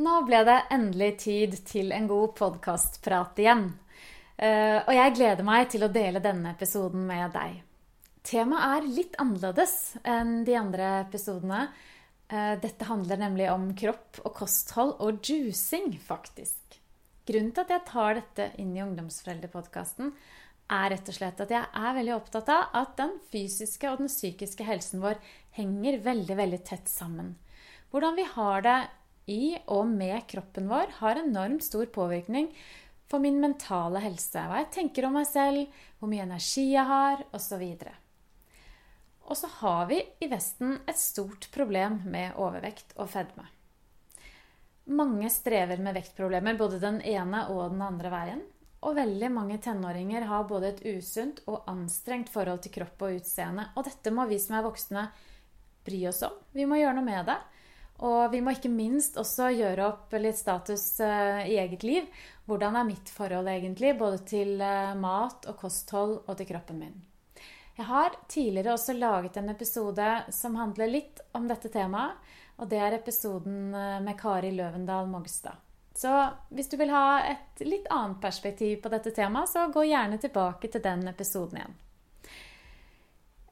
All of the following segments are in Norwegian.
Nå ble det endelig tid til en god podkastprat igjen. Eh, og jeg gleder meg til å dele denne episoden med deg. Temaet er litt annerledes enn de andre episodene. Eh, dette handler nemlig om kropp og kosthold og juicing, faktisk. Grunnen til at jeg tar dette inn i Ungdomsforeldrepodkasten, er rett og slett at jeg er veldig opptatt av at den fysiske og den psykiske helsen vår henger veldig, veldig tett sammen. Hvordan vi har det i og med kroppen vår, har enormt stor påvirkning for min mentale helse. Hva jeg tenker om meg selv, hvor mye energi jeg har, osv. Og så har vi i Vesten et stort problem med overvekt og fedme. Mange strever med vektproblemer både den ene og den andre veien. Og veldig mange tenåringer har både et usunt og anstrengt forhold til kropp og utseende. Og dette må vi som er voksne bry oss om. Vi må gjøre noe med det. Og vi må ikke minst også gjøre opp litt status uh, i eget liv. Hvordan er mitt forhold egentlig, både til uh, mat og kosthold og til kroppen min? Jeg har tidligere også laget en episode som handler litt om dette temaet. Og det er episoden uh, med Kari Løvendal Mogstad. Så hvis du vil ha et litt annet perspektiv på dette temaet, så gå gjerne tilbake til den episoden igjen.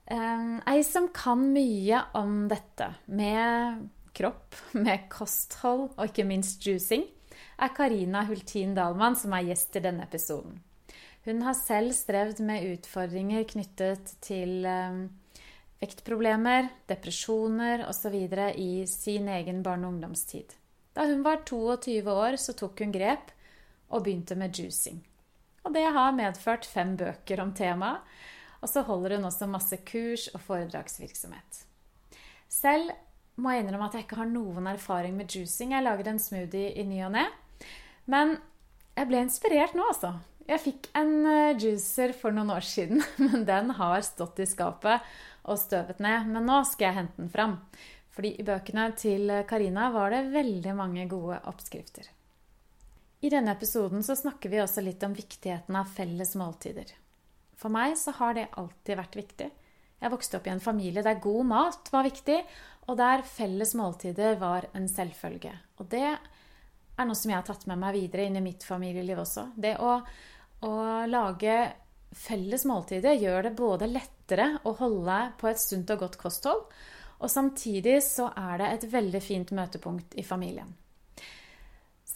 Ei som kan mye om dette, med kropp med kosthold og ikke minst juicing, er Karina Hultin Dahlmann, som er gjest i denne episoden. Hun har selv strevd med utfordringer knyttet til eh, vektproblemer, depresjoner osv. i sin egen barne- og ungdomstid. Da hun var 22 år, så tok hun grep og begynte med juicing. Og det har medført fem bøker om temaet. Og så holder hun også masse kurs og foredragsvirksomhet. Selv må jeg innrømme at jeg ikke har noen erfaring med juicing. Jeg lager en smoothie i ny og ne. Men jeg ble inspirert nå, altså. Jeg fikk en eh, juicer for noen år siden, men den har stått i skapet og støvet ned. Men nå skal jeg hente den fram. Fordi i bøkene til Karina var det veldig mange gode oppskrifter. I denne episoden så snakker vi også litt om viktigheten av felles måltider. For meg så har det alltid vært viktig. Jeg vokste opp i en familie der god mat var viktig, og der felles måltider var en selvfølge. Og det er noe som jeg har tatt med meg videre inn i mitt familieliv også. Det å, å lage felles måltider gjør det både lettere å holde på et sunt og godt kosthold, og samtidig så er det et veldig fint møtepunkt i familien.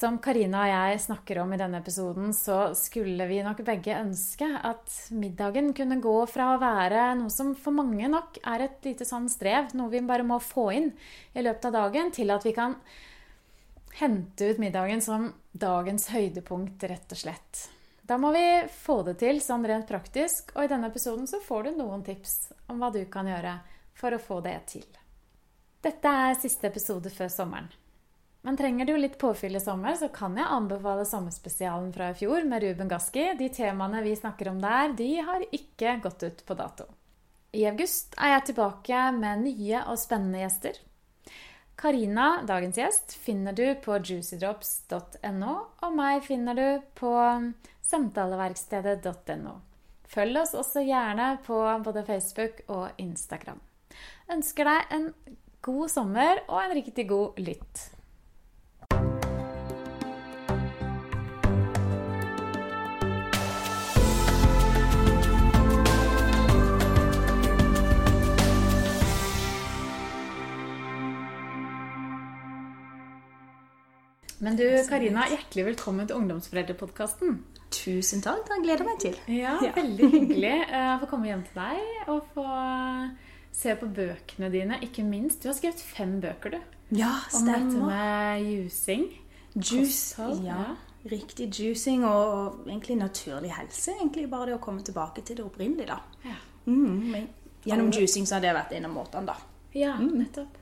Som Karina og jeg snakker om i denne episoden, så skulle vi nok begge ønske at middagen kunne gå fra å være noe som for mange nok er et lite sånn strev, noe vi bare må få inn i løpet av dagen, til at vi kan hente ut middagen som dagens høydepunkt, rett og slett. Da må vi få det til sånn rent praktisk, og i denne episoden så får du noen tips om hva du kan gjøre for å få det til. Dette er siste episode før sommeren. Men trenger du litt påfyll i sommer, så kan jeg anbefale sommerspesialen fra i fjor med Ruben Gaski. De temaene vi snakker om der, de har ikke gått ut på dato. I august er jeg tilbake med nye og spennende gjester. Karina, dagens gjest, finner du på juicydrops.no, og meg finner du på samtaleverkstedet.no. Følg oss også gjerne på både Facebook og Instagram. Ønsker deg en god sommer og en riktig god lytt. Men du Karina, hjertelig velkommen til Ungdomsforeldrepodkasten. Tusen takk. Det gleder jeg meg til. Ja, ja. Veldig hyggelig eh, å få komme hjem til deg og få se på bøkene dine. Ikke minst. Du har skrevet fem bøker, du. Ja, stemmer. Om dette med jusing. Juice. Ja. ja. Riktig juicing og egentlig naturlig helse. Egentlig bare det å komme tilbake til det opprinnelige, da. Ja. Mm, gjennom juicing så har det vært en av måtene, da. Ja, mm. nettopp.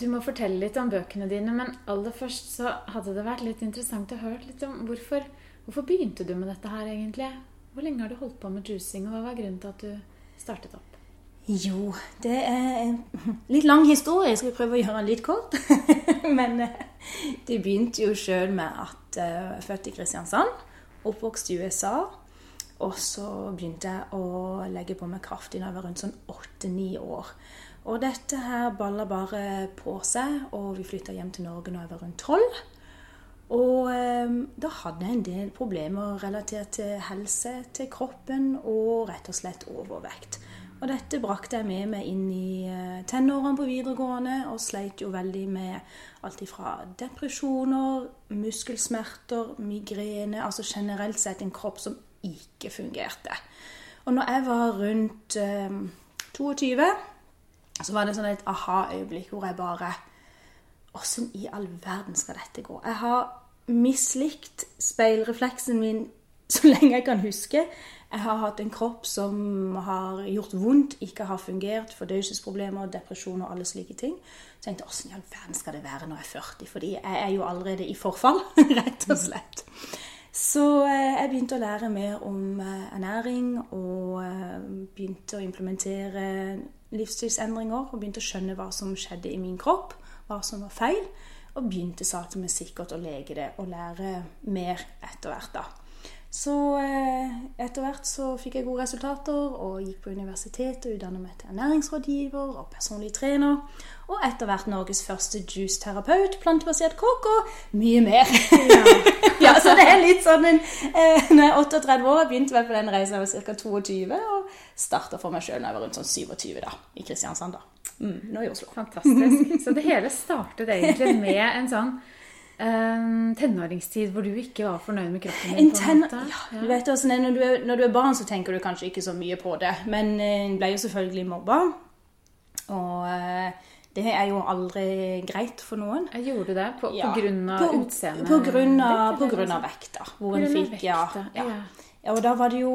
Du må fortelle litt om bøkene dine, men aller først så hadde det vært litt interessant å høre litt om hvorfor, hvorfor begynte du med dette her egentlig? Hvor lenge har du holdt på med juicing, og hva var grunnen til at du startet opp? Jo, det er en litt lang historie. Jeg skal prøve å gjøre den litt kort. Men eh, det begynte jo sjøl med at eh, jeg er født i Kristiansand, oppvokst i USA. Og så begynte jeg å legge på meg kraftig da jeg var rundt sånn åtte-ni år. Og dette her balla bare på seg, og vi flytta hjem til Norge når jeg var rundt tolv. Og eh, da hadde jeg en del problemer relatert til helse, til kroppen og rett og slett overvekt. Og dette brakte jeg med meg inn i eh, tenårene på videregående, og sleit jo veldig med alt ifra depresjoner, muskelsmerter, migrene, altså generelt sett en kropp som ikke fungerte. Og når jeg var rundt eh, 22, så var det sånn et aha-øyeblikk hvor jeg bare Åssen i all verden skal dette gå? Jeg har mislikt speilrefleksen min så lenge jeg kan huske. Jeg har hatt en kropp som har gjort vondt, ikke har fungert, fordøyelsesproblemer, depresjon og alle slike ting. Så jeg tenkte åssen i all verden skal det være når jeg er 40? Fordi jeg er jo allerede i forfall, rett og slett. Så eh, jeg begynte å lære mer om eh, ernæring og eh, begynte å implementere livsstilsendringer. Og begynte å skjønne hva som skjedde i min kropp, hva som var feil. Og begynte sakte, men sikkert å lege det og lære mer etter hvert. da. Så eh, etter hvert så fikk jeg gode resultater og gikk på universitetet og utdannet meg til ernæringsrådgiver og personlig trener. Og etter hvert Norges første juiceterapeut, plantebasert kokk og mye mer. Ja. ja. så det er litt sånn en, eh, Når jeg er 38 år, begynte jeg på den reisen da jeg var ca. 22, og starta for meg sjøl da jeg var rundt sånn 27 da, i Kristiansand. da. Mm, nå i Oslo. Fantastisk. Så det hele startet egentlig med en sånn Um, tenåringstid hvor du ikke var fornøyd med kroppen din? på en måte. Ja, du vet også, når, du er, når du er barn, så tenker du kanskje ikke så mye på det. Men en ble jo selvfølgelig mobba. Og uh, det er jo aldri greit for noen. Jeg gjorde det på, ja. på grunn av utseendet? På grunn av, på grunn av vekta. Hvor en fikk, ja, ja. ja. Og da var det jo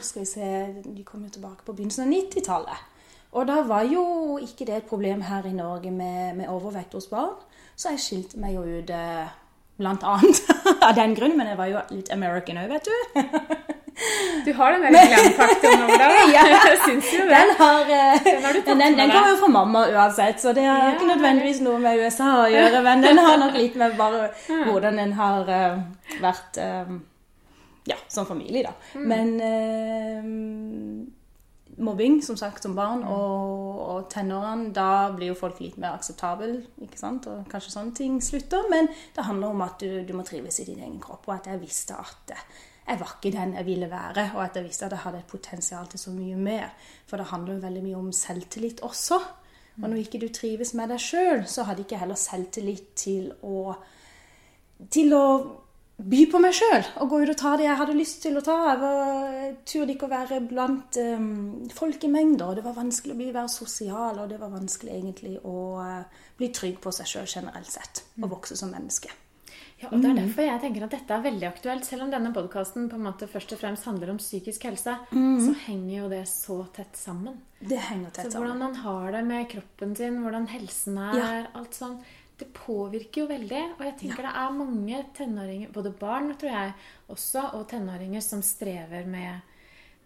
Skal vi se De kom jo tilbake på begynnelsen av 90-tallet. Og da var jo ikke det et problem her i Norge med, med overvekt hos barn. Så jeg skilte meg jo ut eh, blant annet av den grunn, men jeg var jo litt American òg, vet du. Du har den der glam-faktoren over deg, ja, jeg syns jo det. Den, har, eh, den, har den, den, kommer jo fra mamma uansett, så det har ja. ikke nødvendigvis noe med USA å gjøre, men den har nok litt med bare hvordan den har uh, vært Ja, som familie, da. Mm. Men mobbing, som sagt, som barn, og, og tenårene, da blir jo folk litt mer akseptable, ikke sant? og kanskje sånne ting slutter. Men det handler om at du, du må trives i din egen kropp, og at jeg visste at jeg var ikke den jeg ville være, og at jeg visste at jeg hadde et potensial til så mye mer. For det handler jo veldig mye om selvtillit også. Og når ikke du trives med deg sjøl, så hadde ikke heller selvtillit til å til å by på meg sjøl og gå ut og ta det jeg hadde lyst til å ta. Jeg var, turde ikke å være blant um, folkemengder. Det var vanskelig å bli, være sosial, og det var vanskelig egentlig å uh, bli trygg på seg sjøl generelt sett. Og mm. vokse som menneske. Ja, og Det er mm. derfor jeg tenker at dette er veldig aktuelt. Selv om denne podkasten først og fremst handler om psykisk helse, mm. så henger jo det så tett sammen. Det henger tett så. Hvordan man har det med kroppen sin, hvordan helsen er, ja. alt sånn det påvirker jo veldig. Og jeg tenker ja. det er mange tenåringer, både barn tror jeg også, og tenåringer som strever med,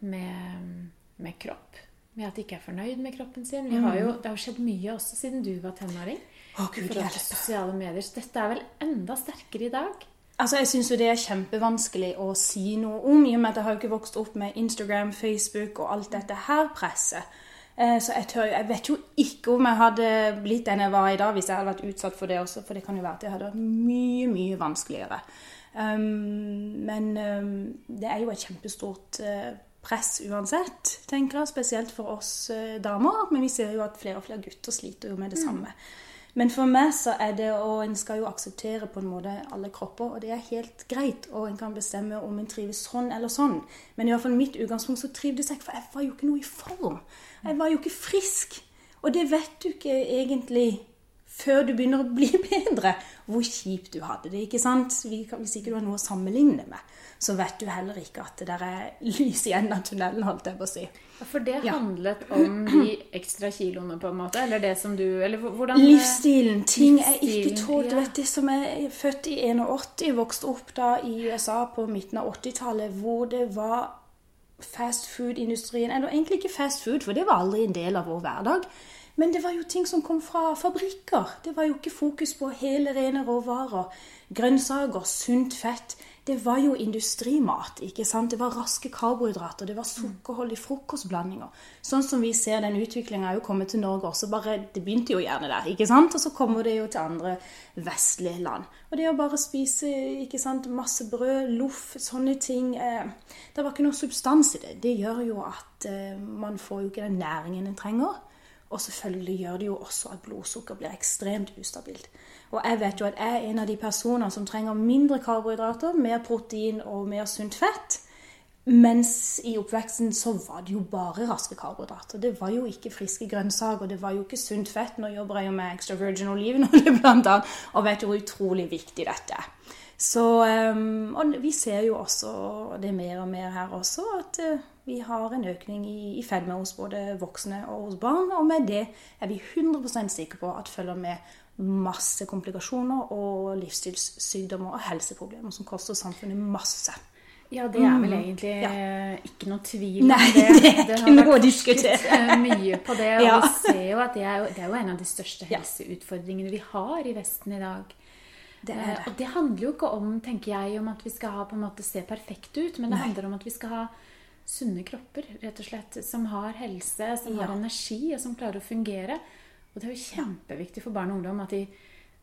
med, med kropp. Med at de ikke er fornøyd med kroppen sin. Jo, mm. det har jo skjedd mye også siden du var tenåring. Å, Gud, sosiale medier. Så dette er vel enda sterkere i dag. Altså, Jeg syns jo det er kjempevanskelig å si noe om, i og med at jeg har jo ikke vokst opp med Instagram, Facebook og alt dette her presset. Eh, så jeg, tør, jeg, vet jo ikke om jeg hadde blitt den jeg var i dag hvis jeg hadde vært utsatt for det også, for det kan jo være at det hadde vært mye, mye vanskeligere. Um, men um, det er jo et kjempestort uh, press uansett, tenker jeg, spesielt for oss uh, damer. Men vi ser jo at flere og flere gutter sliter jo med det mm. samme. Men for meg så er det Og en skal jo akseptere på en måte alle kropper, og det er helt greit. Og en kan bestemme om en trives sånn eller sånn. Men i hvert fall mitt utgangspunkt så trivdes jeg, for jeg var jo ikke noe i form. Jeg var jo ikke frisk. Og det vet du ikke egentlig før du begynner å bli bedre, hvor kjipt du hadde det. ikke sant? Hvis ikke du har noe å sammenligne med, så vet du heller ikke at det der er lys i enden av tunnelen, holdt jeg på å si. For det handlet ja. om de ekstra kiloene, på en måte? Eller det som du eller hvordan Livsstilen. Ting jeg ikke tålte. Ja. Vet du, som er født i 81, vokste opp da i USA på midten av 80-tallet, hvor det var fast food-industrien Eller egentlig ikke fast food, for det var aldri en del av vår hverdag. Men det var jo ting som kom fra fabrikker. Det var jo ikke fokus på hele, rene råvarer. Grønnsaker, sunt fett. Det var jo industrimat. ikke sant? Det var raske karbohydrater. Det var sukkerholdige frokostblandinger. Sånn som vi ser den utviklinga er jo kommet til Norge også. bare, Det begynte jo gjerne der, ikke sant? Og så kommer det jo til andre vestlige land. Og det å bare spise ikke sant, masse brød, loff, sånne ting eh, Det var ikke noe substans i det. Det gjør jo at eh, man får jo ikke den næringen en trenger. Og selvfølgelig gjør det jo også at blodsukker blir ekstremt ustabilt. Og jeg vet jo at jeg er en av de personene som trenger mindre karbohydrater, mer protein og mer sunt fett. Mens i oppveksten så var det jo bare raske karbohydrater. Det var jo ikke friske grønnsaker, det var jo ikke sunt fett. Nå jobber jeg jo med extra virgin olivenolje blant annet, og vet jo hvor utrolig viktig dette er. Så, um, og vi ser jo også, og det er mer og mer her også, at uh, vi har en økning i, i fedme hos både voksne og hos barn. Og med det er vi 100% sikre på at følger med masse komplikasjoner og livsstilssykdommer og helseproblemer som koster samfunnet masse. Ja, det er vel mm. egentlig ja. ikke noe tvil om det. det er det har noe vært diskutert eh, mye på det. Og ja. vi ser jo at det er jo, det er jo, en av de største helseutfordringene vi har i Vesten i dag. Det det. Eh, og det handler jo ikke om tenker jeg, om at vi skal ha, på en måte se perfekte ut, men det Nei. handler om at vi skal ha sunne kropper, rett og slett. Som har helse, som ja. har energi, og som klarer å fungere. Og det er jo kjempeviktig for barn og ungdom at de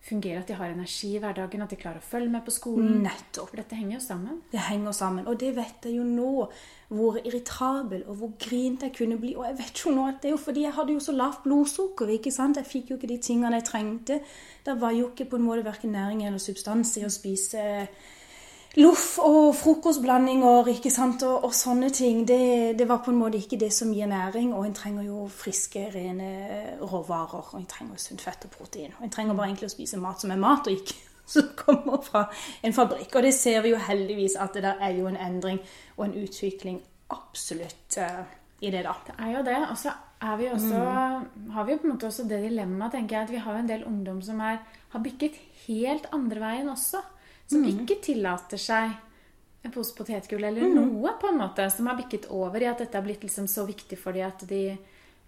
fungerer, at de har energi i hverdagen, at de klarer å følge med på skolen. Nettopp. For dette henger jo sammen. Det henger sammen. Og det vet jeg jo nå, hvor irritabel og hvor grint jeg kunne bli. Og jeg vet jo nå at det er jo fordi jeg hadde jo så lavt blodsukker. ikke sant? Jeg fikk jo ikke de tingene jeg trengte. Det var jo ikke på en måte verken næring eller substans i å spise loff og frokostblandinger ikke sant? Og, og sånne ting. Det, det, var på en måte ikke det som gir næring. Og en trenger jo friske, rene råvarer. Og en trenger sunt fett og protein. Og en trenger bare egentlig å spise mat som er mat, og ikke som kommer fra en fabrikk. Og det ser vi jo heldigvis at det der er jo en endring og en utvikling absolutt uh, i det, da. Det er jo det. Og så er vi også, mm. har vi jo på en måte også det dilemmaet, tenker jeg, at vi har en del ungdom som er, har bygget helt andre veien også. Som mm. ikke tillater seg en pose potetgull eller mm. noe, på en måte, som har bikket over i at dette har blitt liksom så viktig for dem at de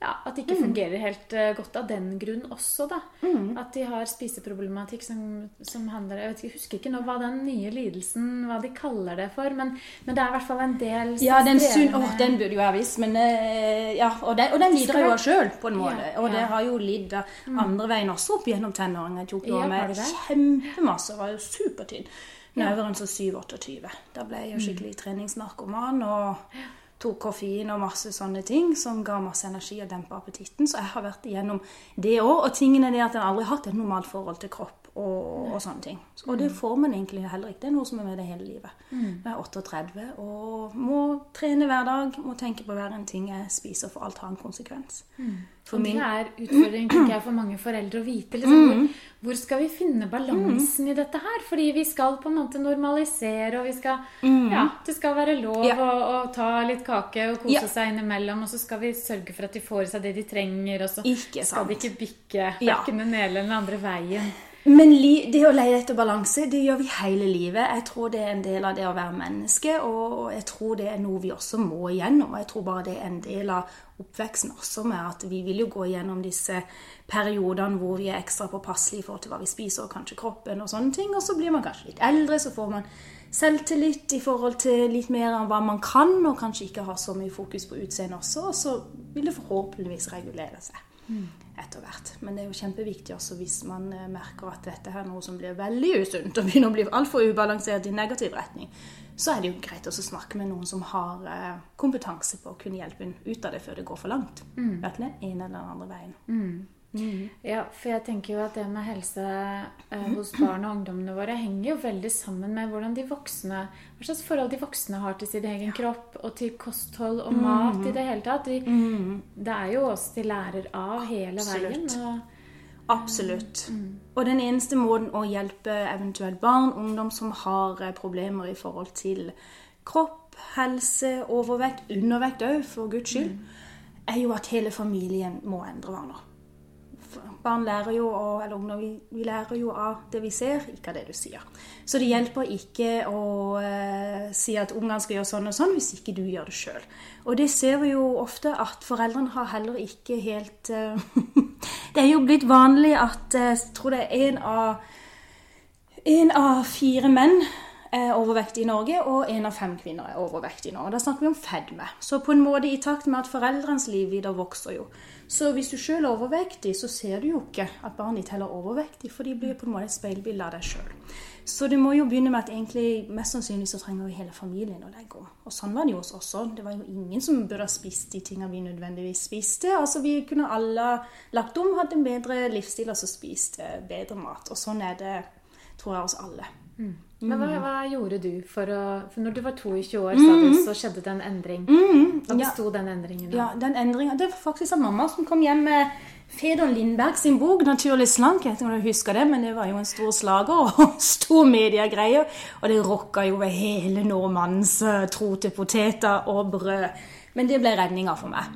ja, at det ikke mm. fungerer helt uh, godt av den grunn også, da. Mm. At de har spiseproblematikk som, som handler Jeg vet ikke, husker ikke nå hva den nye lidelsen hva de kaller det for, men, men det er i hvert fall en del Ja, den, sun, oh, den burde jo jeg visst, men uh, Ja, og den, og den lider jo jo sjøl, på en måte. Ja, og det har jo lidd mm. andre veien også opp gjennom tenåringen. Jeg tok jo ja, med kjempemasse, var jo supertynn. Nå er jeg så 7-28. Da ble jeg jo mm. skikkelig treningsnarkoman. og tok koffein og masse sånne ting som ga masse energi og dempa appetitten. Så jeg har vært igjennom det òg. Og tingen er det at jeg aldri har hatt et normalt forhold til kropp og, og, sånne ting. Og det mm. får man egentlig heller ikke. Det er noe som er med det hele livet. Mm. Jeg er 38 og må trene hver dag, må tenke på hver en ting jeg spiser, for alt har en konsekvens. Mm. For og det er utfordring tenker jeg, for mange foreldre å vite. Liksom, hvor, hvor, skal vi finne balansen i dette her? Fordi vi skal på en måte normalisere, og vi skal Ja, det skal være lov ja. å, å, ta litt kake og kose ja. seg innimellom, og så skal vi sørge for at de får i seg det de trenger, og så skal de ikke bikke verken den ene eller den andre veien. Men det å leie etter balanse, det gjør vi hele livet. Jeg tror det er en del av det å være menneske, og jeg tror det er noe vi også må igjennom. Og jeg tror bare det er en del av oppveksten også med at vi vil jo gå igjennom disse periodene hvor vi er ekstra påpasselige i forhold til hva vi spiser, og kanskje kroppen og sånne ting. Og så blir man kanskje litt eldre, så får man selvtillit i forhold til litt mer av hva man kan, og kanskje ikke har så mye fokus på utseendet også. Og så vil det forhåpentligvis regulere seg. Etter hvert. Men det er jo kjempeviktig også hvis man eh, merker at dette er noe som blir veldig usunt og begynner å bli altfor ubalansert i negativ retning, så er det jo greit å snakke med noen som har eh, kompetanse på å kunne hjelpe en ut av det før det går for langt. Mm. Verken den ene eller den andre veien. Mm. Mm. Ja, for jeg tenker jo at det med helse eh, hos barn og ungdommene våre henger jo veldig sammen med hvordan de voksne, hva slags forhold de voksne har til sin egen kropp og til kosthold og mm. mat i det hele tatt. De, mm. Det er jo oss de lærer av hele Absolutt. veien. Og, Absolutt. Mm. Og den eneste måten å hjelpe eventuelt barn, ungdom som har eh, problemer i forhold til kropp, helse, overvekt, undervekt òg, for guds skyld, mm. er jo at hele familien må endre vaner. Barn lærer jo, eller ungdom, vi, vi, lærer jo av det vi ser, ikke av det du sier. Så det hjelper ikke å eh, si at ungene skal gjøre sånn og sånn, hvis ikke du gjør det sjøl. Og det ser vi jo ofte at foreldrene har heller ikke helt eh, Det er jo blitt vanlig at eh, jeg tror det er en av, en av fire menn er overvektig i Norge, og en av fem kvinner er overvektig i Norge. Da snakker vi om fedme. Så på en måte i takt med at foreldrenes videre vokser jo. Så hvis du sjøl er overvektig, så ser du jo ikke at barnet ditt heller er overvektig, for de blir på en måte et speilbilde av deg sjøl. Så det må jo begynne med at egentlig mest sannsynlig så trenger vi hele familien å legge om. Og sånn var det jo hos oss også. Det var jo ingen som burde ha spist de tingene vi nødvendigvis spiste. Altså Vi kunne alle lagt om, hatt en bedre livsstil, altså spist bedre mat. Og sånn er det, tror jeg, hos alle. Mm. Men hva, hva, gjorde du for å For når du var 22 år, sa du, så skjedde det en endring. Hva besto ja. den endringen da? Ja, den endringen, Det var faktisk av mamma som kom hjem med Fedon Lindberg sin bok 'Naturlig slank'. Jeg vet ikke om du husker det, men det var jo en stor slager og stor mediegreie. Og det rocka jo ved hele nordmannens tro til poteter og brød. Men det ble redninga for meg.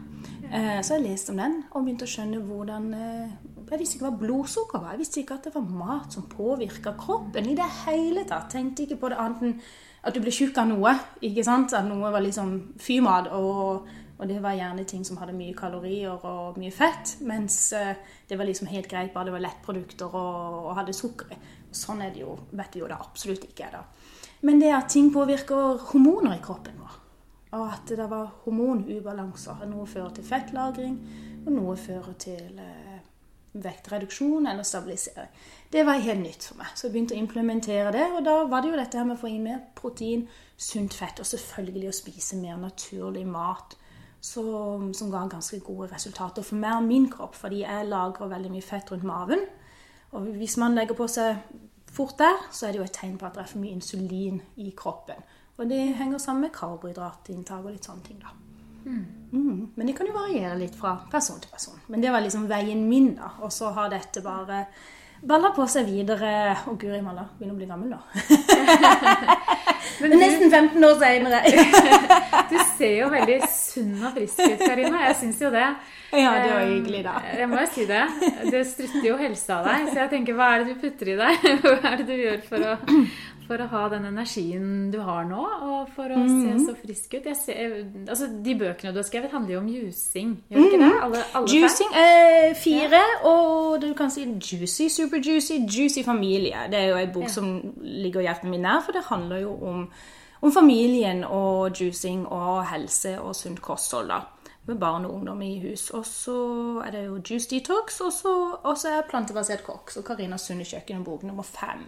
Så jeg leste om den og begynte å skjønne hvordan Jeg visste ikke hva blodsukker var. Jeg visste ikke at det var mat som påvirka kroppen i det hele tatt. Tenkte ikke på det annet enn at du ble tjukk av noe. ikke sant? At noe var liksom fymat. og og det var gjerne ting som hadde mye kalorier og mye fett. Mens det var liksom helt greit bare det var lettprodukter og, og hadde sukker i. Sånn er det jo, vet vi jo det absolutt ikke er da. Men det at ting påvirker hormoner i kroppen vår, og at det var hormonubalanser Noe fører til fettlagring, og noe fører til eh, vektreduksjon eller stabilisering. Det var helt nytt for meg. Så jeg begynte å implementere det. Og da var det jo dette her med å få inn mer protein, sunt fett, og selvfølgelig å spise mer naturlig mat Som, som ga ganske gode resultater for meg og min kropp, fordi jeg lagrer veldig mye fett rundt maven. Og hvis man legger på seg fort der, så er det jo et tegn på at det er for mye insulin i kroppen. Og det henger sammen med karbohydratinntak og litt sånne ting, da. Mm. Mm. Men det kan jo variere litt fra person til person. Men det var liksom veien min, da. Og så har dette bare balla på seg videre. Å, guri malla, begynner å bli gammel nå. Men Nesten 15 år seinere. du ser jo veldig sunn og frisk ut, Karina. Jeg syns jo det. Ja, det var hyggelig, da. Jeg må jo si det. Det strutter jo helse av deg. Så jeg tenker, hva er det du putter i deg? Hva er det du gjør for å, for å ha den energien du har nå, og for å se så frisk ut? Ser, altså, de bøkene du har skrevet, handler jo om jusing, gjør det ikke det? Alle, alle juicing er fire, ja. og du kan si juicy, super juicy, juicy familie. Det er jo en bok ja. som ligger hjertet mitt nær, for det handler jo om, om familien og juicing og helse og sunt kosthold. da med barn og ungdom i hus. Og så er det jo Juice Detox, og så er plantebasert kokk. Så Karina Sunde kjøkken, bok nummer fem.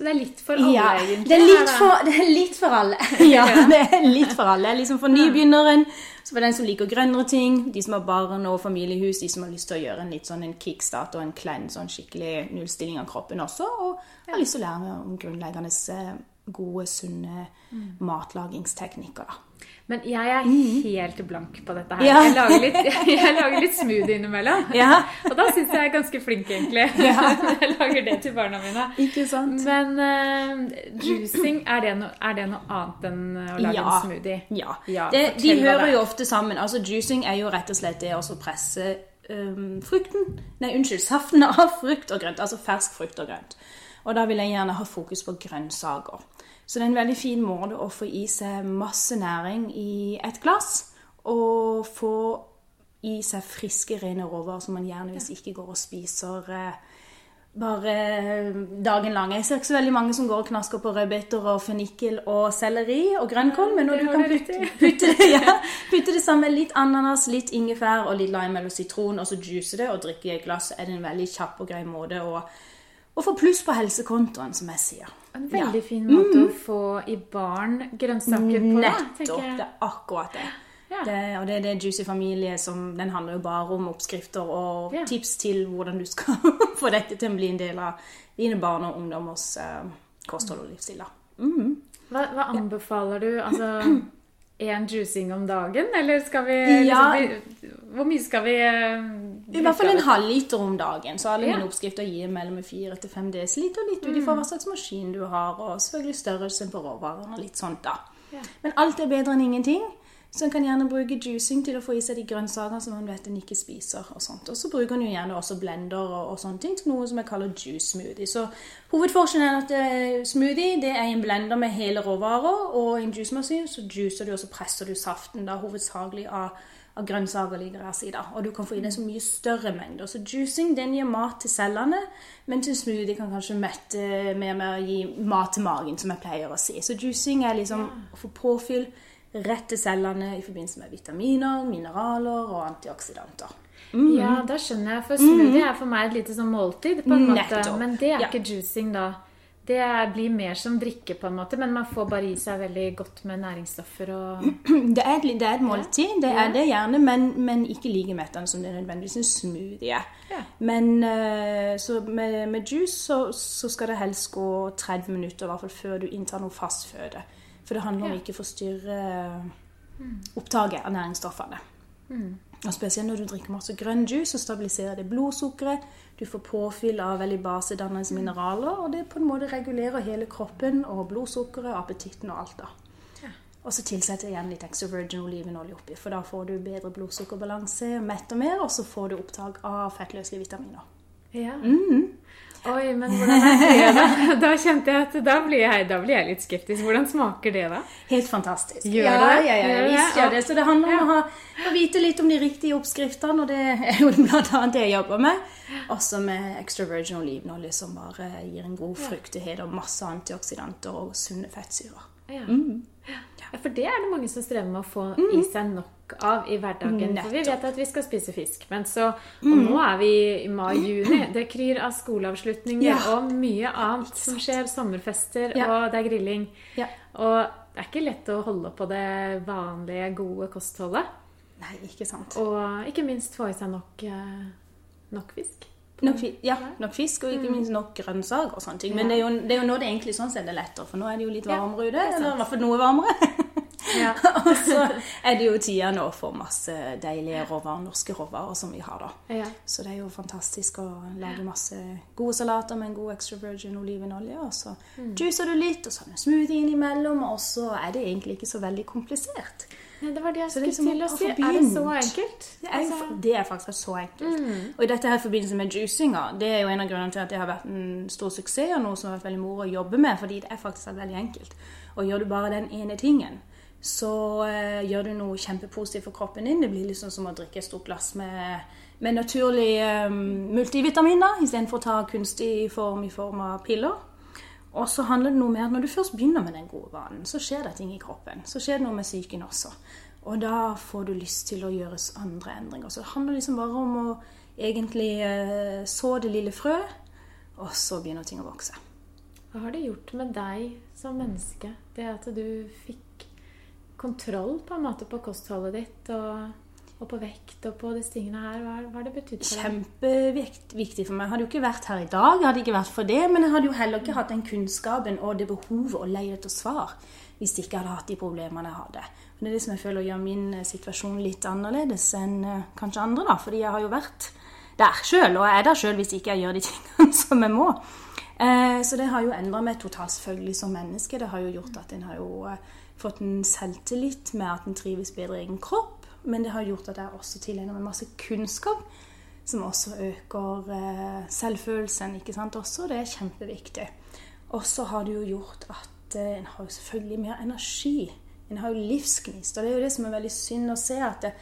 Så det er litt for alle, ja, egentlig? Det er litt for, det er litt for alle. ja, det er litt for alle. Liksom for nybegynneren, så for den som liker grønnere ting, de som har barn og familiehus, de som har lyst til å gjøre en litt sånn en kickstart og en cleanse, sånn skikkelig nullstilling av kroppen også, og har lyst til å lære om grunnleggende eh, gode, sunne mm. matlagingsteknikker. da. Men jeg er mm. helt blank på dette her. Ja. Jeg, lager litt, jeg, lager litt, smoothie innimellom. Ja. Og da syns jeg jeg er ganske flink, egentlig. Ja. jeg lager det til barna mine. Ikke sant? Men uh, juicing, er det, no, er det, noe annet enn å lage en smoothie? Ja. Det, de hører jo ofte sammen. Altså Juicing er jo rett og slett det å presse um, frukten Nei, unnskyld, saften av frukt og grønt. Altså fersk frukt og grønt. Og da vil jeg gjerne ha fokus på grønnsaker. Så det er en veldig fin måte å få i seg masse næring i et glass. Og få i seg friske, rene råvarer som man gjerne hvis ikke går og spiser eh, bare dagen lang. Jeg ser ikke så veldig mange som går og knasker på rødbeter og fennikel og selleri og grønnkål, men når du kan putte, putte, det, ja, putte det sammen litt ananas, litt ingefær og litt lime eller sitron, og så juice det og drikke i et glass, er det en veldig kjapp og grei måte å, å få pluss på helsekontoen, som jeg sier. En veldig fin måte mm. å få i barn grønnsaker på. Nettopp. Det er akkurat det. Ja. det. Og det er det Juicy familie som Den handler jo bare om oppskrifter og ja. tips til hvordan du skal få dette til å bli en del av dine barn og ungdommers uh, kosthold og livsstil. Mm. Hva, hva, anbefaler du? Altså én juicing om dagen, eller skal vi, liksom, Hvor mye skal vi uh, I hvert fall en halvliter om dagen. Så alle ja. mine oppskrifter gir mellom 4 til 5 dl. Litt ut ifra mm. hva slags maskin du har, og selvfølgelig størrelsen på råvarene og litt sånt, da. Ja. Men alt er bedre enn ingenting. Så en kan gjerne bruke juicing til å få i seg de grønnsakene som man vet en ikke spiser. Og sånt. Og så bruker en jo gjerne også blender og, og, sånne ting til noe som jeg kaller juice smoothie. Så hovedforskjellen er at uh, smoothie det er en blender med hele råvarer, og i en juicemaskin så juicer du og så presser du saften da hovedsakelig av av grønnsaker ligger her, siden. Og du kan få i deg så mye større mengder. Så juicing den gir mat til cellene, men til smoothie kan kanskje mette mer med å gi mat til magen, som jeg pleier å si. Så juicing er liksom å få påfyll rett til cellene i forbindelse med vitaminer, mineraler og antioksidanter. Ja, da skjønner jeg. For smoothie er for meg et lite sånn måltid, på en måte. Nettopp. Men det er Ja. ikke juicing, da. Det blir mer som drikke, på en måte, men man får bare i seg veldig godt med næringsstoffer og Det er, et, det er et måltid, det Ja. er det gjerne, men, men ikke like mettende som det er nødvendigvis en smoothie. Ja. Men eh, så med, med juice så, så skal det helst gå 30 minutter, i hvert fall før du inntar noe fast føde. For det handler om Ja. ikke å forstyrre opptaket av næringsstoffene. Og Spesielt når du drikker masse grønn juice, så stabiliserer det blodsukkeret. Du får påfyll av veldig basedannende mineraler, og det på en måte regulerer hele kroppen og blodsukkeret, appetitten og alt. da. Og så tilsetter jeg igjen litt extra virgin olivenolje oppi, for da får du bedre blodsukkerbalanse, metter mer, og så får du opptak av fettløselige vitaminer. Ja. Mm. Oi, men hvordan er det, da? Da kjente jeg at da blir jeg, da blir jeg litt skeptisk. Hvordan smaker det, da? Helt fantastisk. Gjør ja, det? Ja, ja, visst gjør det. Så det handler om å, ha, å vite litt om de riktige oppskriftene, og det er jo blant annet det jeg jobber med. Også med extra virgin olivenolje, som bare gir en god fruktighet og masse antioksidanter og sunne fettsyrer. Ja. Mm. Ja, for det er det mange som strever med å få i seg nok av i hverdagen. For vi vet at vi skal spise fisk, men så Og nå er vi i mai-juni. Det kryr av skoleavslutninger Ja. og mye annet som skjer. Sommerfester, Ja. og det er grilling. Ja. Og det er ikke lett å holde på det vanlige, gode kostholdet. Nei, ikke sant. Og ikke minst få i seg nok, eh, nok fisk. Nok, ja, nok fisk, og ikke minst nok grønnsaker og sånne ting. Men det er, jo, det er jo nå det egentlig sånn sett er lettere, for nå er det jo litt varmere ute. er. Eller i hvert fall noe varmere. Ja. og så er det jo tida nå for masse deilige råvarer, norske råvarer som vi har da. Ja. Så det er jo fantastisk å lage masse gode salater med en god extra virgin olivenolje. Og så Mm. juicer du litt, og så har du smoothie innimellom, og så er det egentlig ikke så veldig komplisert. Nei, det var det jeg skulle liksom til å si. Er det så enkelt? Det er, jo, Altså, det er faktisk så enkelt. Og dette her i forbindelse med juicinga, det er jo en av grunnene til at det har vært en stor suksess, og noe som har vært veldig moro å jobbe med, fordi det er faktisk veldig enkelt. Og gjør du bare den ene tingen, så uh, gjør du noe kjempepositivt for kroppen din. Det blir liksom som å drikke et stort glass med, med naturlige um, multivitaminer, istedenfor å ta kunstig form i form av piller. Og så handler det noe med at når du først begynner med den gode vanen, så skjer det ting i kroppen. Så skjer det noe med psyken også. Og da får du lyst til å gjøre andre endringer. Så det handler liksom bare om å egentlig eh, så det lille frø, og så begynner ting å vokse. Hva har det gjort med deg som menneske, det at du fikk kontroll på en måte på kostholdet ditt og, og på vekt og på disse tingene her? Hva, har det betydd for deg? Kjempeviktig for meg. Jeg hadde jo ikke vært her i dag, hadde ikke vært for det, men jeg hadde jo heller ikke hatt den kunnskapen og det behovet å leie etter svar hvis jeg ikke hadde hatt de problemene jeg hadde. Og det er det som jeg føler gjør min eh, situasjon litt annerledes enn eh, kanskje andre, da, fordi jeg har jo vært der sjøl, og jeg er der sjøl hvis ikke jeg gjør de tingene som jeg må. Eh, Så det har jo endra meg totalt selvfølgelig som menneske. Det har jo gjort at en har jo fått en selvtillit med at en trives bedre i egen kropp. Men det har gjort at jeg også tilegner meg masse kunnskap som også øker eh, selvfølelsen. ikke sant, også, Det er kjempeviktig. Og så har det jo gjort at eh, en har jo selvfølgelig mer energi. En har jo livsgnist. Og det er jo det som er veldig synd å se. at det,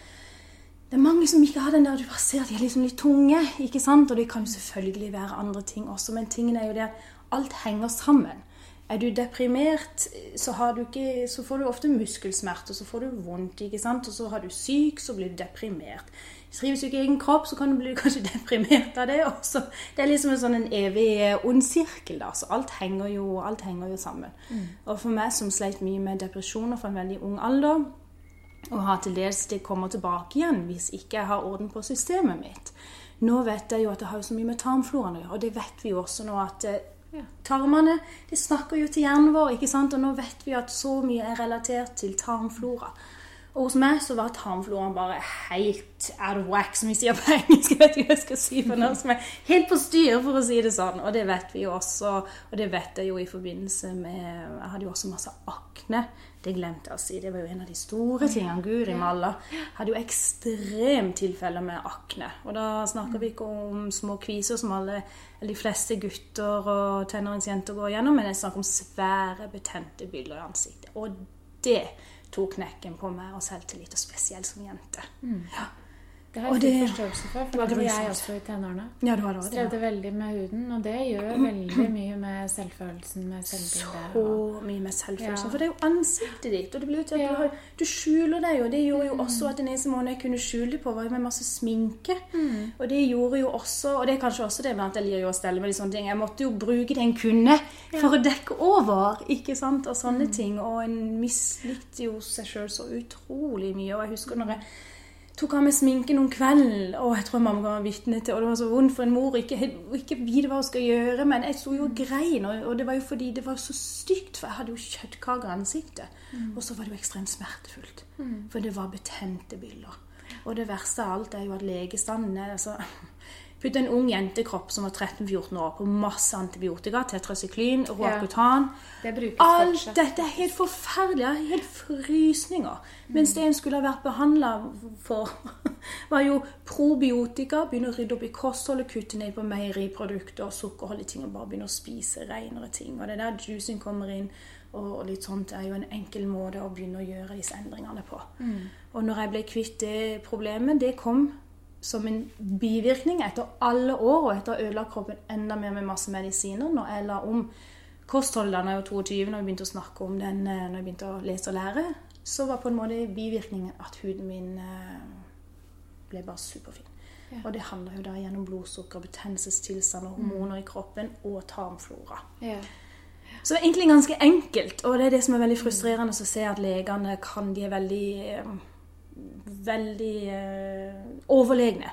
det er mange som ikke har den der du bare ser at de er liksom litt tunge. ikke sant? Og det kan jo selvfølgelig være andre ting også, men tingen er jo det at alt henger sammen. Er du deprimert, så, har du ikke, så får du ofte muskelsmerter, så får du vondt. ikke sant? Og så har du syk, så blir du deprimert. Trives du ikke i egen kropp, så kan du bli kanskje deprimert av det også. Det er liksom en sånn en evig eh, ond sirkel. da, så Alt henger jo, alt henger jo sammen. Og for meg som sleit mye med depresjoner fra en veldig ung alder, og har til dels det kommer tilbake igjen hvis ikke jeg har orden på systemet mitt. Nå vet jeg jo at det har så mye med tarmfloraen å gjøre, og det vet vi jo også nå at eh, Ja. tarmene de snakker jo til hjernen vår, ikke sant? og nå vet vi at så mye er relatert til tarmflora. Og hos meg så var tarmfloraen bare helt out of whack, som vi sier på engelsk. Jeg vet ikke hva jeg skal si på norsk, men helt på styr, for å si det sånn. Og det vet vi jo også, og det vet jeg jo i forbindelse med Jeg hadde jo også masse akne. Det glemte jeg å si. Det var jo en av de store tingene. Guri malla. Hadde jo ekstremt tilfeller med akne. Og da snakker vi ikke om små kviser som alle, eller de fleste gutter og tenåringsjenter går gjennom, men jeg snakker om svære, betente byller i ansiktet. Og det tok knekken på meg og selvtillit, og spesielt som jente. Ja. Det har jeg full forståelse for, for var det hadde jeg også i tenårene. Ja, det var det. Strevde ja. veldig med huden, og det gjør veldig mye med selvfølelsen, med selvbildet. og- Så mye med selvfølelsen. Ja. For det er jo ansiktet ditt. Og det blir jo til at Ja. du, har, du skjuler deg jo. Det gjorde jo også at den eneste måten jeg kunne skjule det på, var med masse sminke. Mm. Og det gjorde jo også Og det er kanskje også det med at jeg liker å stelle med de sånne ting. Jeg måtte jo bruke det en kunne for å dekke over, ikke sant? Og sånne Mm. ting. Og en mislikte jo seg sjøl så utrolig mye. Og jeg husker når jeg tok av meg sminke noen kveld, og jeg tror mamma var vitne til, og det var så vondt for en mor ikke, ikke vite hva hun skal gjøre, men jeg sto jo og grein, og, det var jo fordi det var så stygt, for jeg hadde jo kjøttkake i ansiktet, og så var det jo ekstremt smertefullt, for det var betente bilder. Og det verste av alt er jo at legestanden er altså, Putt en ung jentekropp som var 13-14 år på masse antibiotika, tetrasyklin, roacutan Det brukes Alt fortsatt. dette er helt forferdelig. Helt frysninger. Mens det en skulle ha vært behandla for, var jo probiotika. Begynne å rydde opp i kostholdet, kutte ned på meieriprodukter og sukkerholdige ting og bare begynne å spise renere ting. Og det er der juicing kommer inn. Og litt sånt er jo en enkel måte å begynne å gjøre disse endringene på. Og når jeg ble kvitt det problemet, det kom som en bivirkning etter alle år, og etter å ha ødelagt kroppen enda mer med masse medisiner, når jeg la om kostholdet da jeg var 22, når jeg begynte å snakke om den, eh, når jeg begynte å lese og lære, så var på en måte bivirkningen at huden min eh, ble bare superfin. Ja. Og det handler jo da gjennom blodsukker, betennelsestilstand og hormoner i kroppen og tarmflora. Ja. Så det er egentlig ganske enkelt, og det er det som er veldig frustrerende å se at legene kan De er veldig eh, veldig eh, overlegne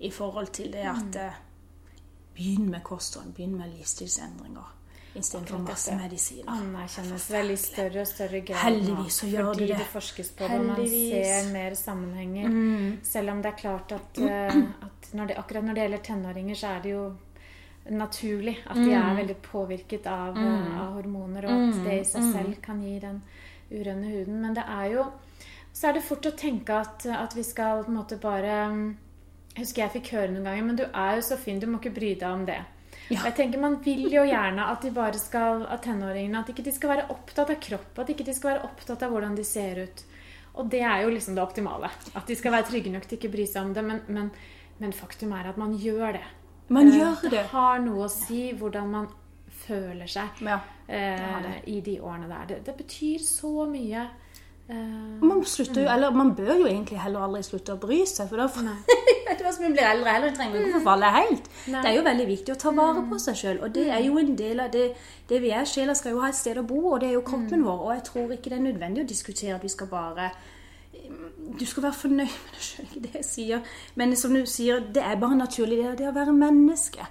i forhold til det at mm. Begynn med kosthold, begynn med livsstilsendringer istedenfor masse medisiner. Anerkjennes vel i større og større grad Heldigvis så gjør fordi det det. forskes på det, man Mm. ser mer sammenhenger. Selv om det er klart at, eh, at når det, akkurat når det gjelder tenåringer, så er det jo naturlig at de Mm. er veldig påvirket av, mm. av hormoner, og at det i seg Mm. selv kan gi den urønne huden. Men det er jo Så er det fort å tenke at, at vi skal på en måte bare Jeg husker jeg fikk høre noen ganger, men du er jo så fin, du må ikke bry deg om det. Ja. Jeg tenker Man vil jo gjerne at de bare skal, at tenåringene at ikke de skal være opptatt av kropp, at ikke de skal være opptatt av hvordan de ser ut. Og det er jo liksom det optimale. At de skal være trygge nok til ikke å bry seg om det. Men, men, men faktum er at man gjør det. Man Eh, gjør det. Det har noe å si hvordan man føler seg Ja. eh, det. i de årene der. Det, det betyr så mye. Eh, Man slutter jo, eller man bør jo egentlig heller aldri slutte å bry seg, for da Vet du hva som vi blir eldre heller, trenger vi ikke forfalle helt. Nei. Det er jo veldig viktig å ta vare på seg sjøl, og det er jo en del av det, det vi er. Sjela skal jo ha et sted å bo, og det er jo kroppen vår, og jeg tror ikke det er nødvendig å diskutere at vi skal bare du skal være fornøyd med deg sjøl, det jeg sier. Men som du sier, det er bare naturlig, det, det å være menneske,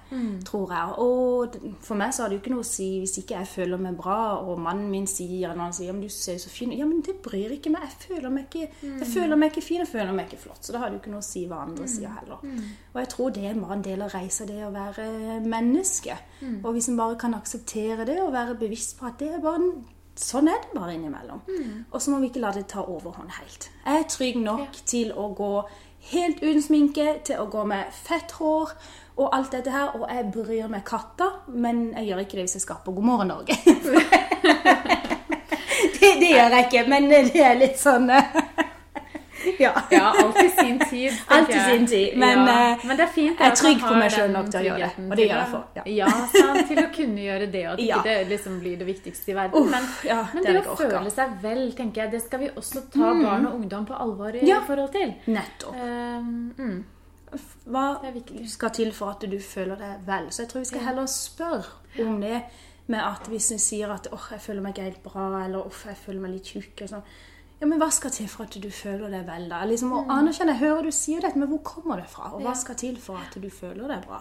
tror jeg. Og for meg så har det jo ikke noe å si hvis ikke jeg føler meg bra, og mannen min sier eller han sier men du ser så fin ut. Ja, men det bryr ikke meg. Jeg føler meg ikke, jeg føler meg ikke fin, jeg føler meg ikke flott. Så da har det jo ikke noe å si hva andre sier heller. Og jeg tror det er bare en del av reisa, det å være menneske. Og hvis en bare kan akseptere det og være bevisst på at det er bare en Sånn er det bare innimellom. Og så må vi ikke la det ta overhånd helt. Jeg er trygg nok til å gå helt uten sminke, til å gå med fett hår og alt dette her. Og jeg bryr meg katta, men jeg gjør ikke det hvis jeg skal på God morgen Norge. det, det gjør jeg ikke, men det er litt sånn eh, Ja. ja, alt i sin tid. Alt i sin tid, men, ja, eh, men det er fint jeg er trygg på meg selv nok til å gjøre det, og det gjør jeg for, ja. Sant, til å kunne gjøre det, og at ikke det liksom blir det viktigste i verden. Uff, men ja, men det det, å føle seg vel, tenker jeg, det skal vi også ta barn og ungdom på alvor i forhold til. Nettopp. Um, mm, Hva skal til for at du føler deg vel. Så jeg tror vi skal heller spørre om det med at hvis en sier at åh, jeg føler meg ikke helt bra, eller åh, jeg føler meg litt tjukk. og sånn. Ja, men hva skal til for at du føler deg vel, da? Liksom, å anerkjenne, Jeg hører du sier dette, men hvor kommer det fra? Og hva Ja. skal til for at du føler deg bra?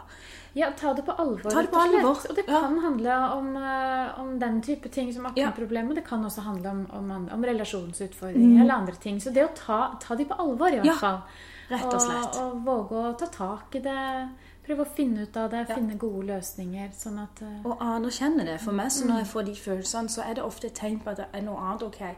Ja, ta det på alvor. Ta det på og alvor, Og det ja. kan handle om, eh, om den type ting som Ja. akneproblemer. Det kan også handle om, om, om relasjonsutfordringer eller andre ting. Så det å ta, ta de på alvor, i hvert Mm. Ja, fall. rett og slett. Og, og våge å ta tak i det. Prøve å finne ut av det, finne gode løsninger. Sånn at Uh, Og anerkjenne det. For meg, så når jeg får de følelsene, så er det ofte et tegn på at det er noe annet. ok,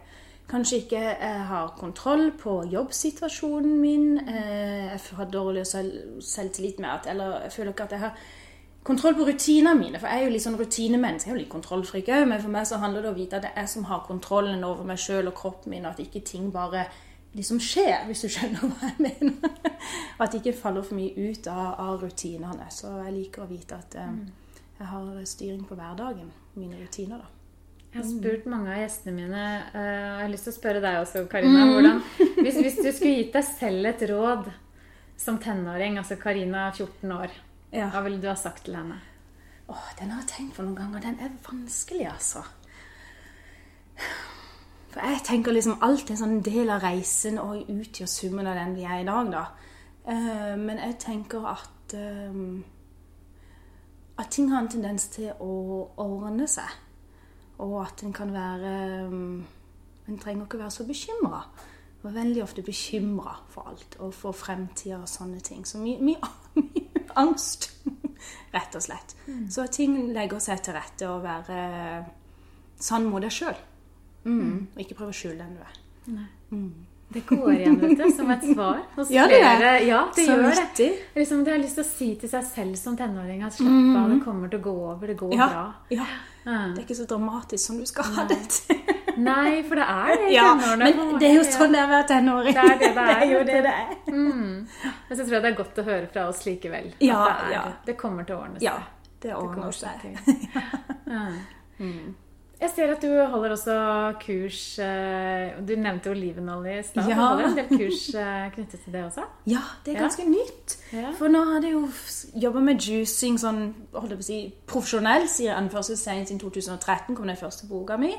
Kanskje ikke jeg har kontroll på jobbsituasjonen min. eh, Jeg har dårlig selv, selvtillit med at Eller jeg føler ikke at jeg har kontroll på rutinene mine. For jeg er jo litt sånn rutinemenneske. Jeg er jo litt kontrollfrik òg, men for meg så handler det om å vite at det er jeg som har kontrollen over meg sjøl og kroppen min, og at ikke ting bare liksom skjer, hvis du skjønner hva jeg mener. Og at det ikke faller for mye ut av, av rutinene. Så jeg liker å vite at eh, jeg har styring på hverdagen. Mine rutiner, da. Jeg har spurt mange av gjestene mine, eh, og jeg har lyst til å spørre deg også, Karina. Hvordan, hvis, hvis du skulle gitt deg selv et råd som tenåring, altså Karina 14 år, Ja. hva ville du ha sagt til henne? Åh, den har jeg tenkt på noen ganger. Den er vanskelig, altså. For jeg tenker liksom alt er en sånn del av reisen og utgjør summen av den vi er i dag, da. Eh, men jeg tenker at eh, At ting har en tendens til å ordne seg. Og at en kan være um, En trenger ikke være så bekymra. Var veldig ofte bekymra for alt og for fremtida og sånne ting. Så mye, mye, mye angst, rett og slett. Så at ting legger seg til rette å være sann mot deg sjøl. Mm. Og ikke prøve å skjule den du er. Nei. Det går igjen, vet du, som et svar. hos ja, det det? flere. Ja, det Så gjør det. Liksom, det har lyst til å si til seg selv som tenåring at slapp av, det kommer til å gå over, det går Ja, bra. ja. Det er ikke så dramatisk som du skal ha det til. Nei, for det er det i Ja, tenårene. men det er jo sånn det er å være tenåring. Det er det det er, Det er jo det det er. Mm. Men så tror jeg det er godt å høre fra oss likevel. Ja, det, er, ja. det kommer til å ordne seg. Ja, det ordner seg. seg. Jeg ser at du holder også kurs eh, Du nevnte olivenolje i stad. Du Ja. holder en del kurs eh, knyttet til det også? Ja, det er Ja. ganske nytt. Ja. For nå har jeg jo jobba med juicing sånn, holdt jeg på å si, profesjonelt siden anførselstegn siden 2013 kom den første boka mi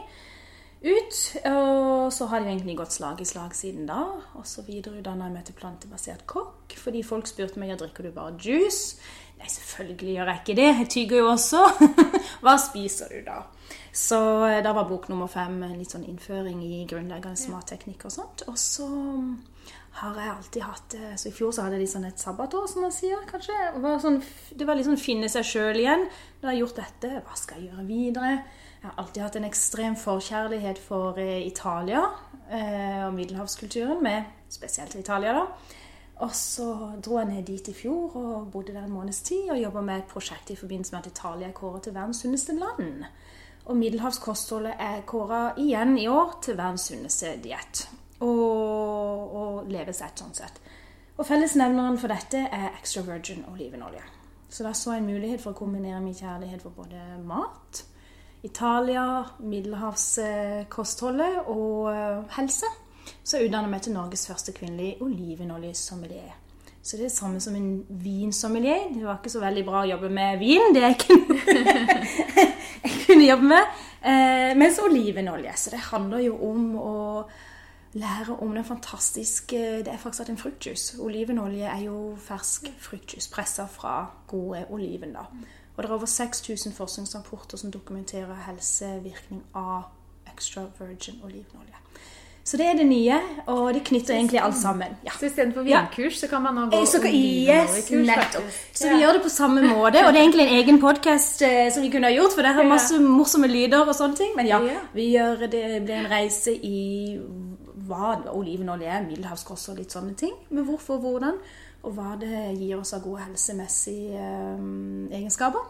ut. Og så har det egentlig gått slag i slag siden da. Og så videreutdanna jeg meg til plantebasert kokk. Fordi folk spurte meg ja, drikker du bare juice. Nei, selvfølgelig gjør jeg ikke det. Jeg tygger jo også. Hva spiser du da? Så eh, da var bok nummer fem en litt sånn innføring i grunnleggende matteknikk og sånt. Og så har jeg alltid hatt eh, Så i fjor så hadde jeg litt sånn et sabbatår, som man sier, kanskje. Det var, sånn, det var litt sånn finne seg sjøl igjen. Da har jeg gjort dette, hva skal jeg gjøre videre? Jeg har alltid hatt en ekstrem forkjærlighet for eh, Italia eh, og middelhavskulturen, med spesielt Italia, da. Og så dro jeg ned dit i fjor og bodde der en måneds tid og jobba med et prosjekt i forbindelse med at Italia er kåret til verdens sunneste land. Og middelhavskostholdet er kåra igjen i år til verdens sunneste diett. Og, og levesett, sånn sett. Og fellesnevneren for dette er extra virgin olivenolje. Så da så jeg en mulighet for å kombinere min kjærlighet for både mat, Italia, middelhavskostholdet og eh, helse. Så jeg utdannet meg til Norges første kvinnelige olivenoljesommelier. Så det er det samme som en vinsommelier. Det var ikke så veldig bra å jobbe med vin. Det er ikke noe jeg kunne jobbe med. Eh, mens olivenolje. Så det handler jo om å lære om den fantastiske Det er faktisk en fruktjuice. Olivenolje er jo fersk fruktjuice pressa fra gode oliven. da. Og det er over 6000 forskningsrapporter som dokumenterer helsevirkning av extra virgin olivenolje. Så det er det nye, og det knytter egentlig alt sammen. Ja. Så istedenfor vinkurs, så kan man nå gå Eh, Så, yes, nettopp. Så vi gjør det på samme måte. Og det er egentlig en egen podkast som vi kunne ha gjort, for der har masse morsomme lyder og sånne ting. Men ja, vi gjør det blir en reise i hva olivenolje er, middelhavskost og litt sånne ting. Men hvorfor hvordan, og hva det gir oss av gode helsemessige eh, egenskaper.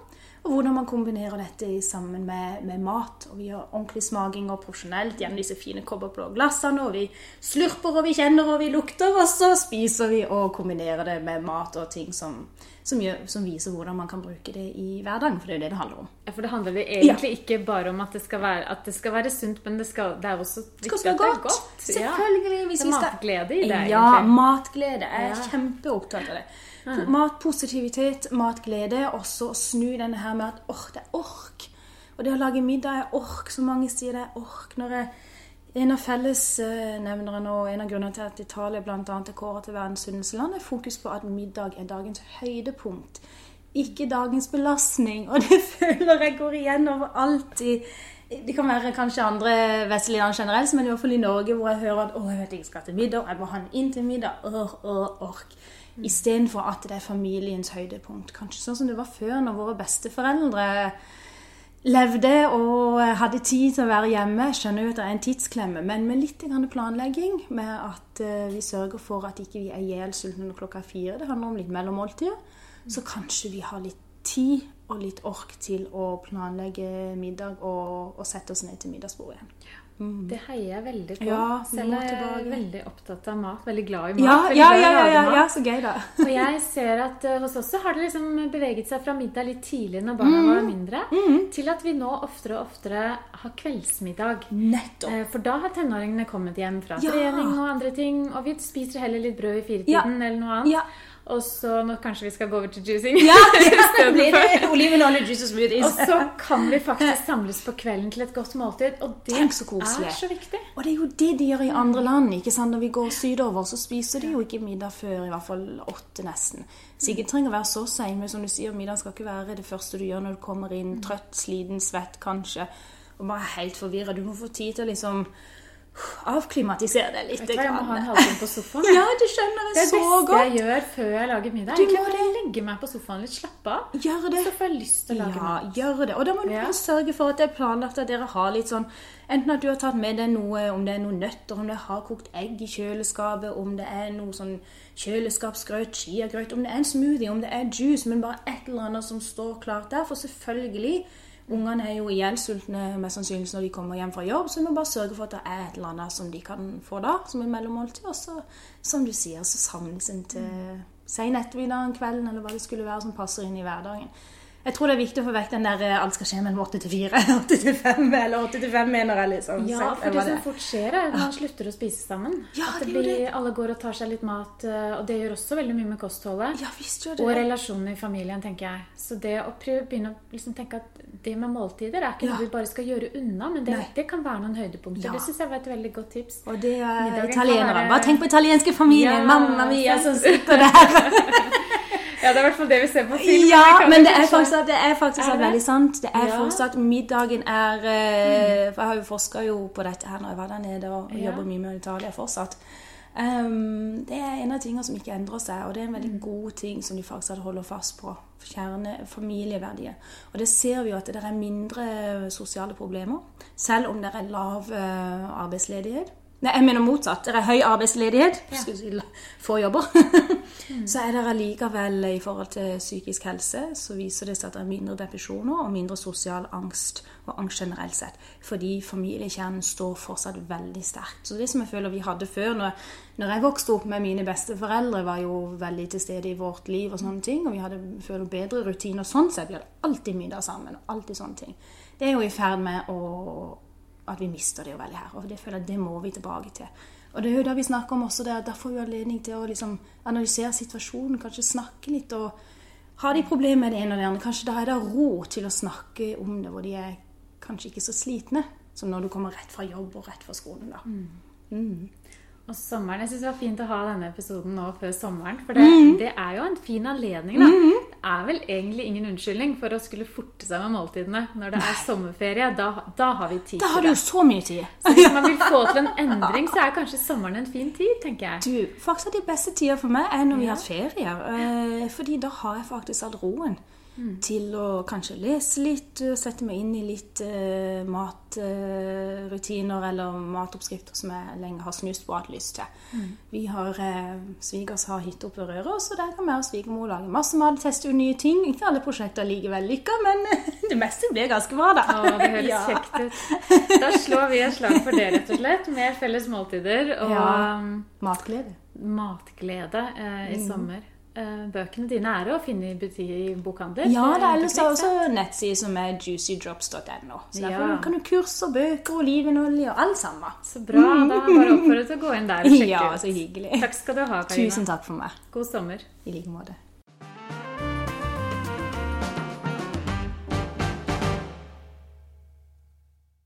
Og hvordan man kombinerer dette sammen med, med mat. Og vi gjør ordentlig smaking og profesjonelt gjennom disse fine kobberblå glassene. Og vi slurper og vi kjenner og vi lukter, og så spiser vi og kombinerer det med mat og ting som, som, gjør, som viser hvordan man kan bruke det i hverdagen. For det er jo det det handler om. Ja, for det handler det egentlig ikke bare om at det skal være, at det skal være sunt, men det, skal, det er også Det viktig at det er godt. godt. Selvfølgelig. Hvis Det er matglede i det, Ja, egentlig. matglede. Jeg er Ja. kjempeopptatt av det. Matpositivitet, matglede, også å snu denne her med at åh, det er ork. Og det å lage middag er ork. Så mange sier det er ork. Når jeg, en av fellesnevnerne og en av grunnene til at Italia annet er kåret til verdens sunneste land, er fokus på at middag er dagens høydepunkt. Ikke dagens belastning. Og det føler jeg går igjen overalt i det kan være kanskje andre vestlige land generelt, men i hvert fall i Norge, hvor jeg hører at 'Å, jeg vet ikke, jeg skal til middag. Jeg må ha den inn til middag.' Åh, åh, ork. Istedenfor at det er familiens høydepunkt. Kanskje sånn som det var før, når våre besteforeldre levde og hadde tid til å være hjemme. Skjønner jo at det er en tidsklemme, men med litt planlegging, med at eh, vi sørger for at ikke vi er ihjelsultne når klokka er fire, det handler om litt mellommåltider, så kanskje vi har litt tid og litt ork til å planlegge middag og, og sette oss ned til middagsbordet igjen. Det heier jeg veldig på. Ja, Selv er jeg veldig opptatt av mat. Veldig glad i mat. Ja, ja, ja, ja, så gøy, da. Og jeg ser at eh, hos oss har det liksom beveget seg fra middag litt tidlig når barna Mm. var mindre, til at vi nå oftere og oftere har kveldsmiddag. Nettopp. Eh, For da har tenåringene kommet hjem fra trening og andre ting, og vi spiser heller litt brød i firetiden eller noe annet. Og så nå kanskje vi skal gå over til juicing. Ja, ja det blir det olivenolje, juice og smoothies. Og så kan vi faktisk samles på kvelden til et godt måltid, og det Tenk så koselig. er så viktig. Og det er jo det de gjør i andre land. ikke sant? Når vi går sydover, så spiser de jo ikke middag før i hvert fall åtte nesten. Så ikke trenger å være så sein, men som du sier, middag skal ikke være det første du gjør når du kommer inn, trøtt, sliten, svett kanskje, og bare helt forvirra. Du må få tid til å liksom avklimatisere deg litt. Vet du hva, Jeg må ha en halvtime på sofaen. Ja, du skjønner Det er så beste godt. jeg gjør før jeg lager middag. Du må bare legge meg på sofaen litt, slappe av. Gjør det. Så får jeg lyst til å lage Ja, mat. gjør det. Og da må du Ja. bare sørge for at det er planlagt at dere har litt sånn Enten at du har tatt med deg noe, om det er noen nøtter, om det har kokt egg i kjøleskapet, om det er noe sånn kjøleskapsgrøt, chiagrøt, om det er en smoothie, om det er juice, men bare et eller annet som står klart der. For selvfølgelig Ungene er jo ihjelsultne mest sannsynlig når de kommer hjem fra jobb, så vi må bare sørge for at det er et eller annet som de kan få da, som er mellommåltid. Og så, som du sier, så samles en til sen ettermiddag, kvelden, eller hva det skulle være som passer inn i hverdagen. Jeg tror det er viktig å få vekk den der eh, alt skal skje mellom åtte til fire, åtte til fem, eller åtte til fem, mener jeg liksom. Ja, for det det som fort skjer, er at man slutter å spise sammen. Ja, at det det blir, alle går og tar seg litt mat, eh, og det gjør også veldig mye med kostholdet. Ja, visst gjør Og det. relasjonen i familien, tenker jeg. Så det å prøve, begynne å liksom tenke at det med måltider er ikke Ja. noe vi bare skal gjøre unna, men det, det kan være noen høydepunkter. Ja. Det syns jeg var et veldig godt tips. Og det er italienere. være- Bare tenk på italienske familier! Mamma mia som sitter der. Ja, det er i hvert fall det vi ser på film. Ja, men det er faktisk, det er faktisk Er det? veldig sant. Det er Ja. fortsatt Middagen er eh, For jeg har jo forska jo på dette her når jeg var der nede og Ja. jobber mye med Italia fortsatt. Um, det er en av tingene som ikke endrer seg, og det er en veldig god ting som de faktisk holder fast på. Kjerne familieverdier. Og det ser vi jo at det er mindre sosiale problemer, selv om det er lav eh, arbeidsledighet. Nei, jeg mener motsatt. Det er høy arbeidsledighet. Si Få jobber. Så er det allikevel i forhold til psykisk helse så viser det seg at det er mindre depresjoner og mindre sosial angst og angst generelt sett. Fordi familiekjernen står fortsatt veldig sterkt. Så det som jeg føler vi hadde før, når, når jeg vokste opp med mine besteforeldre, var jo veldig til stede i vårt liv og sånne ting. Og vi hadde føler bedre rutiner sånn sett. Vi hadde alltid middag sammen og alltid sånne ting. Det er jo i ferd med å at vi mister det jo veldig her. Og det føler jeg det må vi tilbake til. Og det er jo det vi snakker om også at da får vi anledning til å liksom analysere situasjonen, kanskje snakke litt og har de problemer med det ene og det andre. Kanskje da er det ro til å snakke om det, hvor de er kanskje ikke så slitne som når du kommer rett fra jobb og rett fra skolen. da. Mm. Og sommeren, Jeg syns det var fint å ha denne episoden nå før sommeren. For det, Mm. det er jo en fin anledning, da. Det er vel egentlig ingen unnskyldning for å skulle forte seg med måltidene når det er sommerferie. Da, da har vi tid Da har du jo så mye tid. Så hvis man vil få til en endring, så er kanskje sommeren en fin tid, tenker jeg. Du, faktisk de beste tider for meg er når vi har hatt ferier. Eh, fordi da har jeg faktisk hatt roen til å kanskje lese litt, eh, sette meg inn i litt eh, matrutiner eller matoppskrifter som jeg lenge har snust på og hatt lyst til. Vi har eh, Svigers har hytte oppe ved Røros, så der kan vi og svigermor lage masse mat, teste ut nye ting. Ikke alle prosjekter er like vellykka, men det meste blir ganske bra, da. Å, det høres Ja. kjekt ut. Da slår vi et slag for det, rett og slett. Med felles måltider og Ja. um, Matglede. matglede eh, i Mm. sommer. Eh, bøkene dine er å finne i, i bokhandel? Ja, det er ellers også nettsider som er juicydrops.no. Så Ja. derfor kan du kurs og bøker, og olivenolje og alt sammen. Så bra. Da bare oppfordret til å gå inn der og sjekke Ja, ut. så hyggelig. Takk skal du ha, Karina. Tusen takk for meg. God sommer. I like måte.